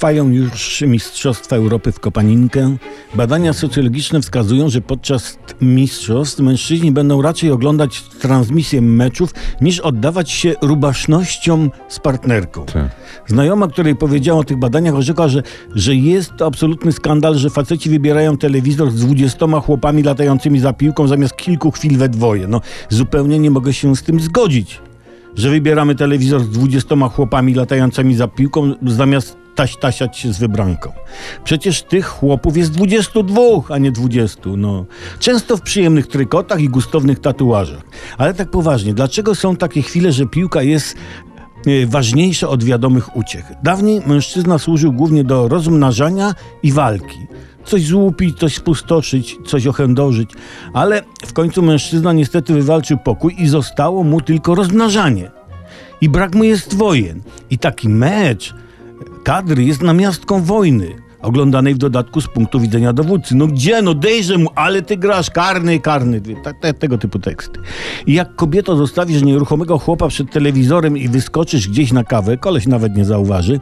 Trwają już Mistrzostwa Europy w Kopaninkę. Badania socjologiczne wskazują, że podczas mistrzostw mężczyźni będą raczej oglądać transmisję meczów, niż oddawać się rubasznościom z partnerką. Tak. Znajoma, której powiedziała o tych badaniach, orzekła, że, że jest to absolutny skandal, że faceci wybierają telewizor z dwudziestoma chłopami latającymi za piłką zamiast kilku chwil we dwoje. No, zupełnie nie mogę się z tym zgodzić że wybieramy telewizor z dwudziestoma chłopami latającymi za piłką, zamiast taś tasiać się z wybranką. Przecież tych chłopów jest 22, a nie 20. No. Często w przyjemnych trykotach i gustownych tatuażach. Ale tak poważnie, dlaczego są takie chwile, że piłka jest e, ważniejsza od wiadomych uciech? Dawniej mężczyzna służył głównie do rozmnażania i walki coś złupić, coś spustoszyć, coś ochędożyć, ale w końcu mężczyzna niestety wywalczył pokój i zostało mu tylko rozmnażanie. I brak mu jest wojen. I taki mecz kadry jest namiastką wojny, oglądanej w dodatku z punktu widzenia dowódcy. No gdzie? No dejże mu, ale ty grasz karny, karny. Te, tego typu teksty. I jak kobieto zostawisz nieruchomego chłopa przed telewizorem i wyskoczysz gdzieś na kawę, koleś nawet nie zauważy,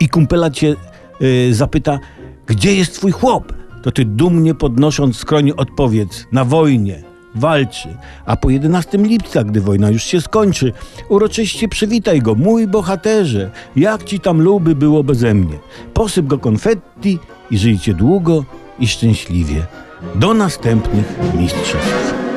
i kumpela cię yy, zapyta, gdzie jest twój chłop? To ty dumnie podnosząc skroń odpowiedz, na wojnie, walczy. A po 11 lipca, gdy wojna już się skończy, uroczyście przywitaj go, mój bohaterze, jak ci tam luby było beze mnie. Posyp go konfetti i żyjcie długo i szczęśliwie. Do następnych mistrzostw.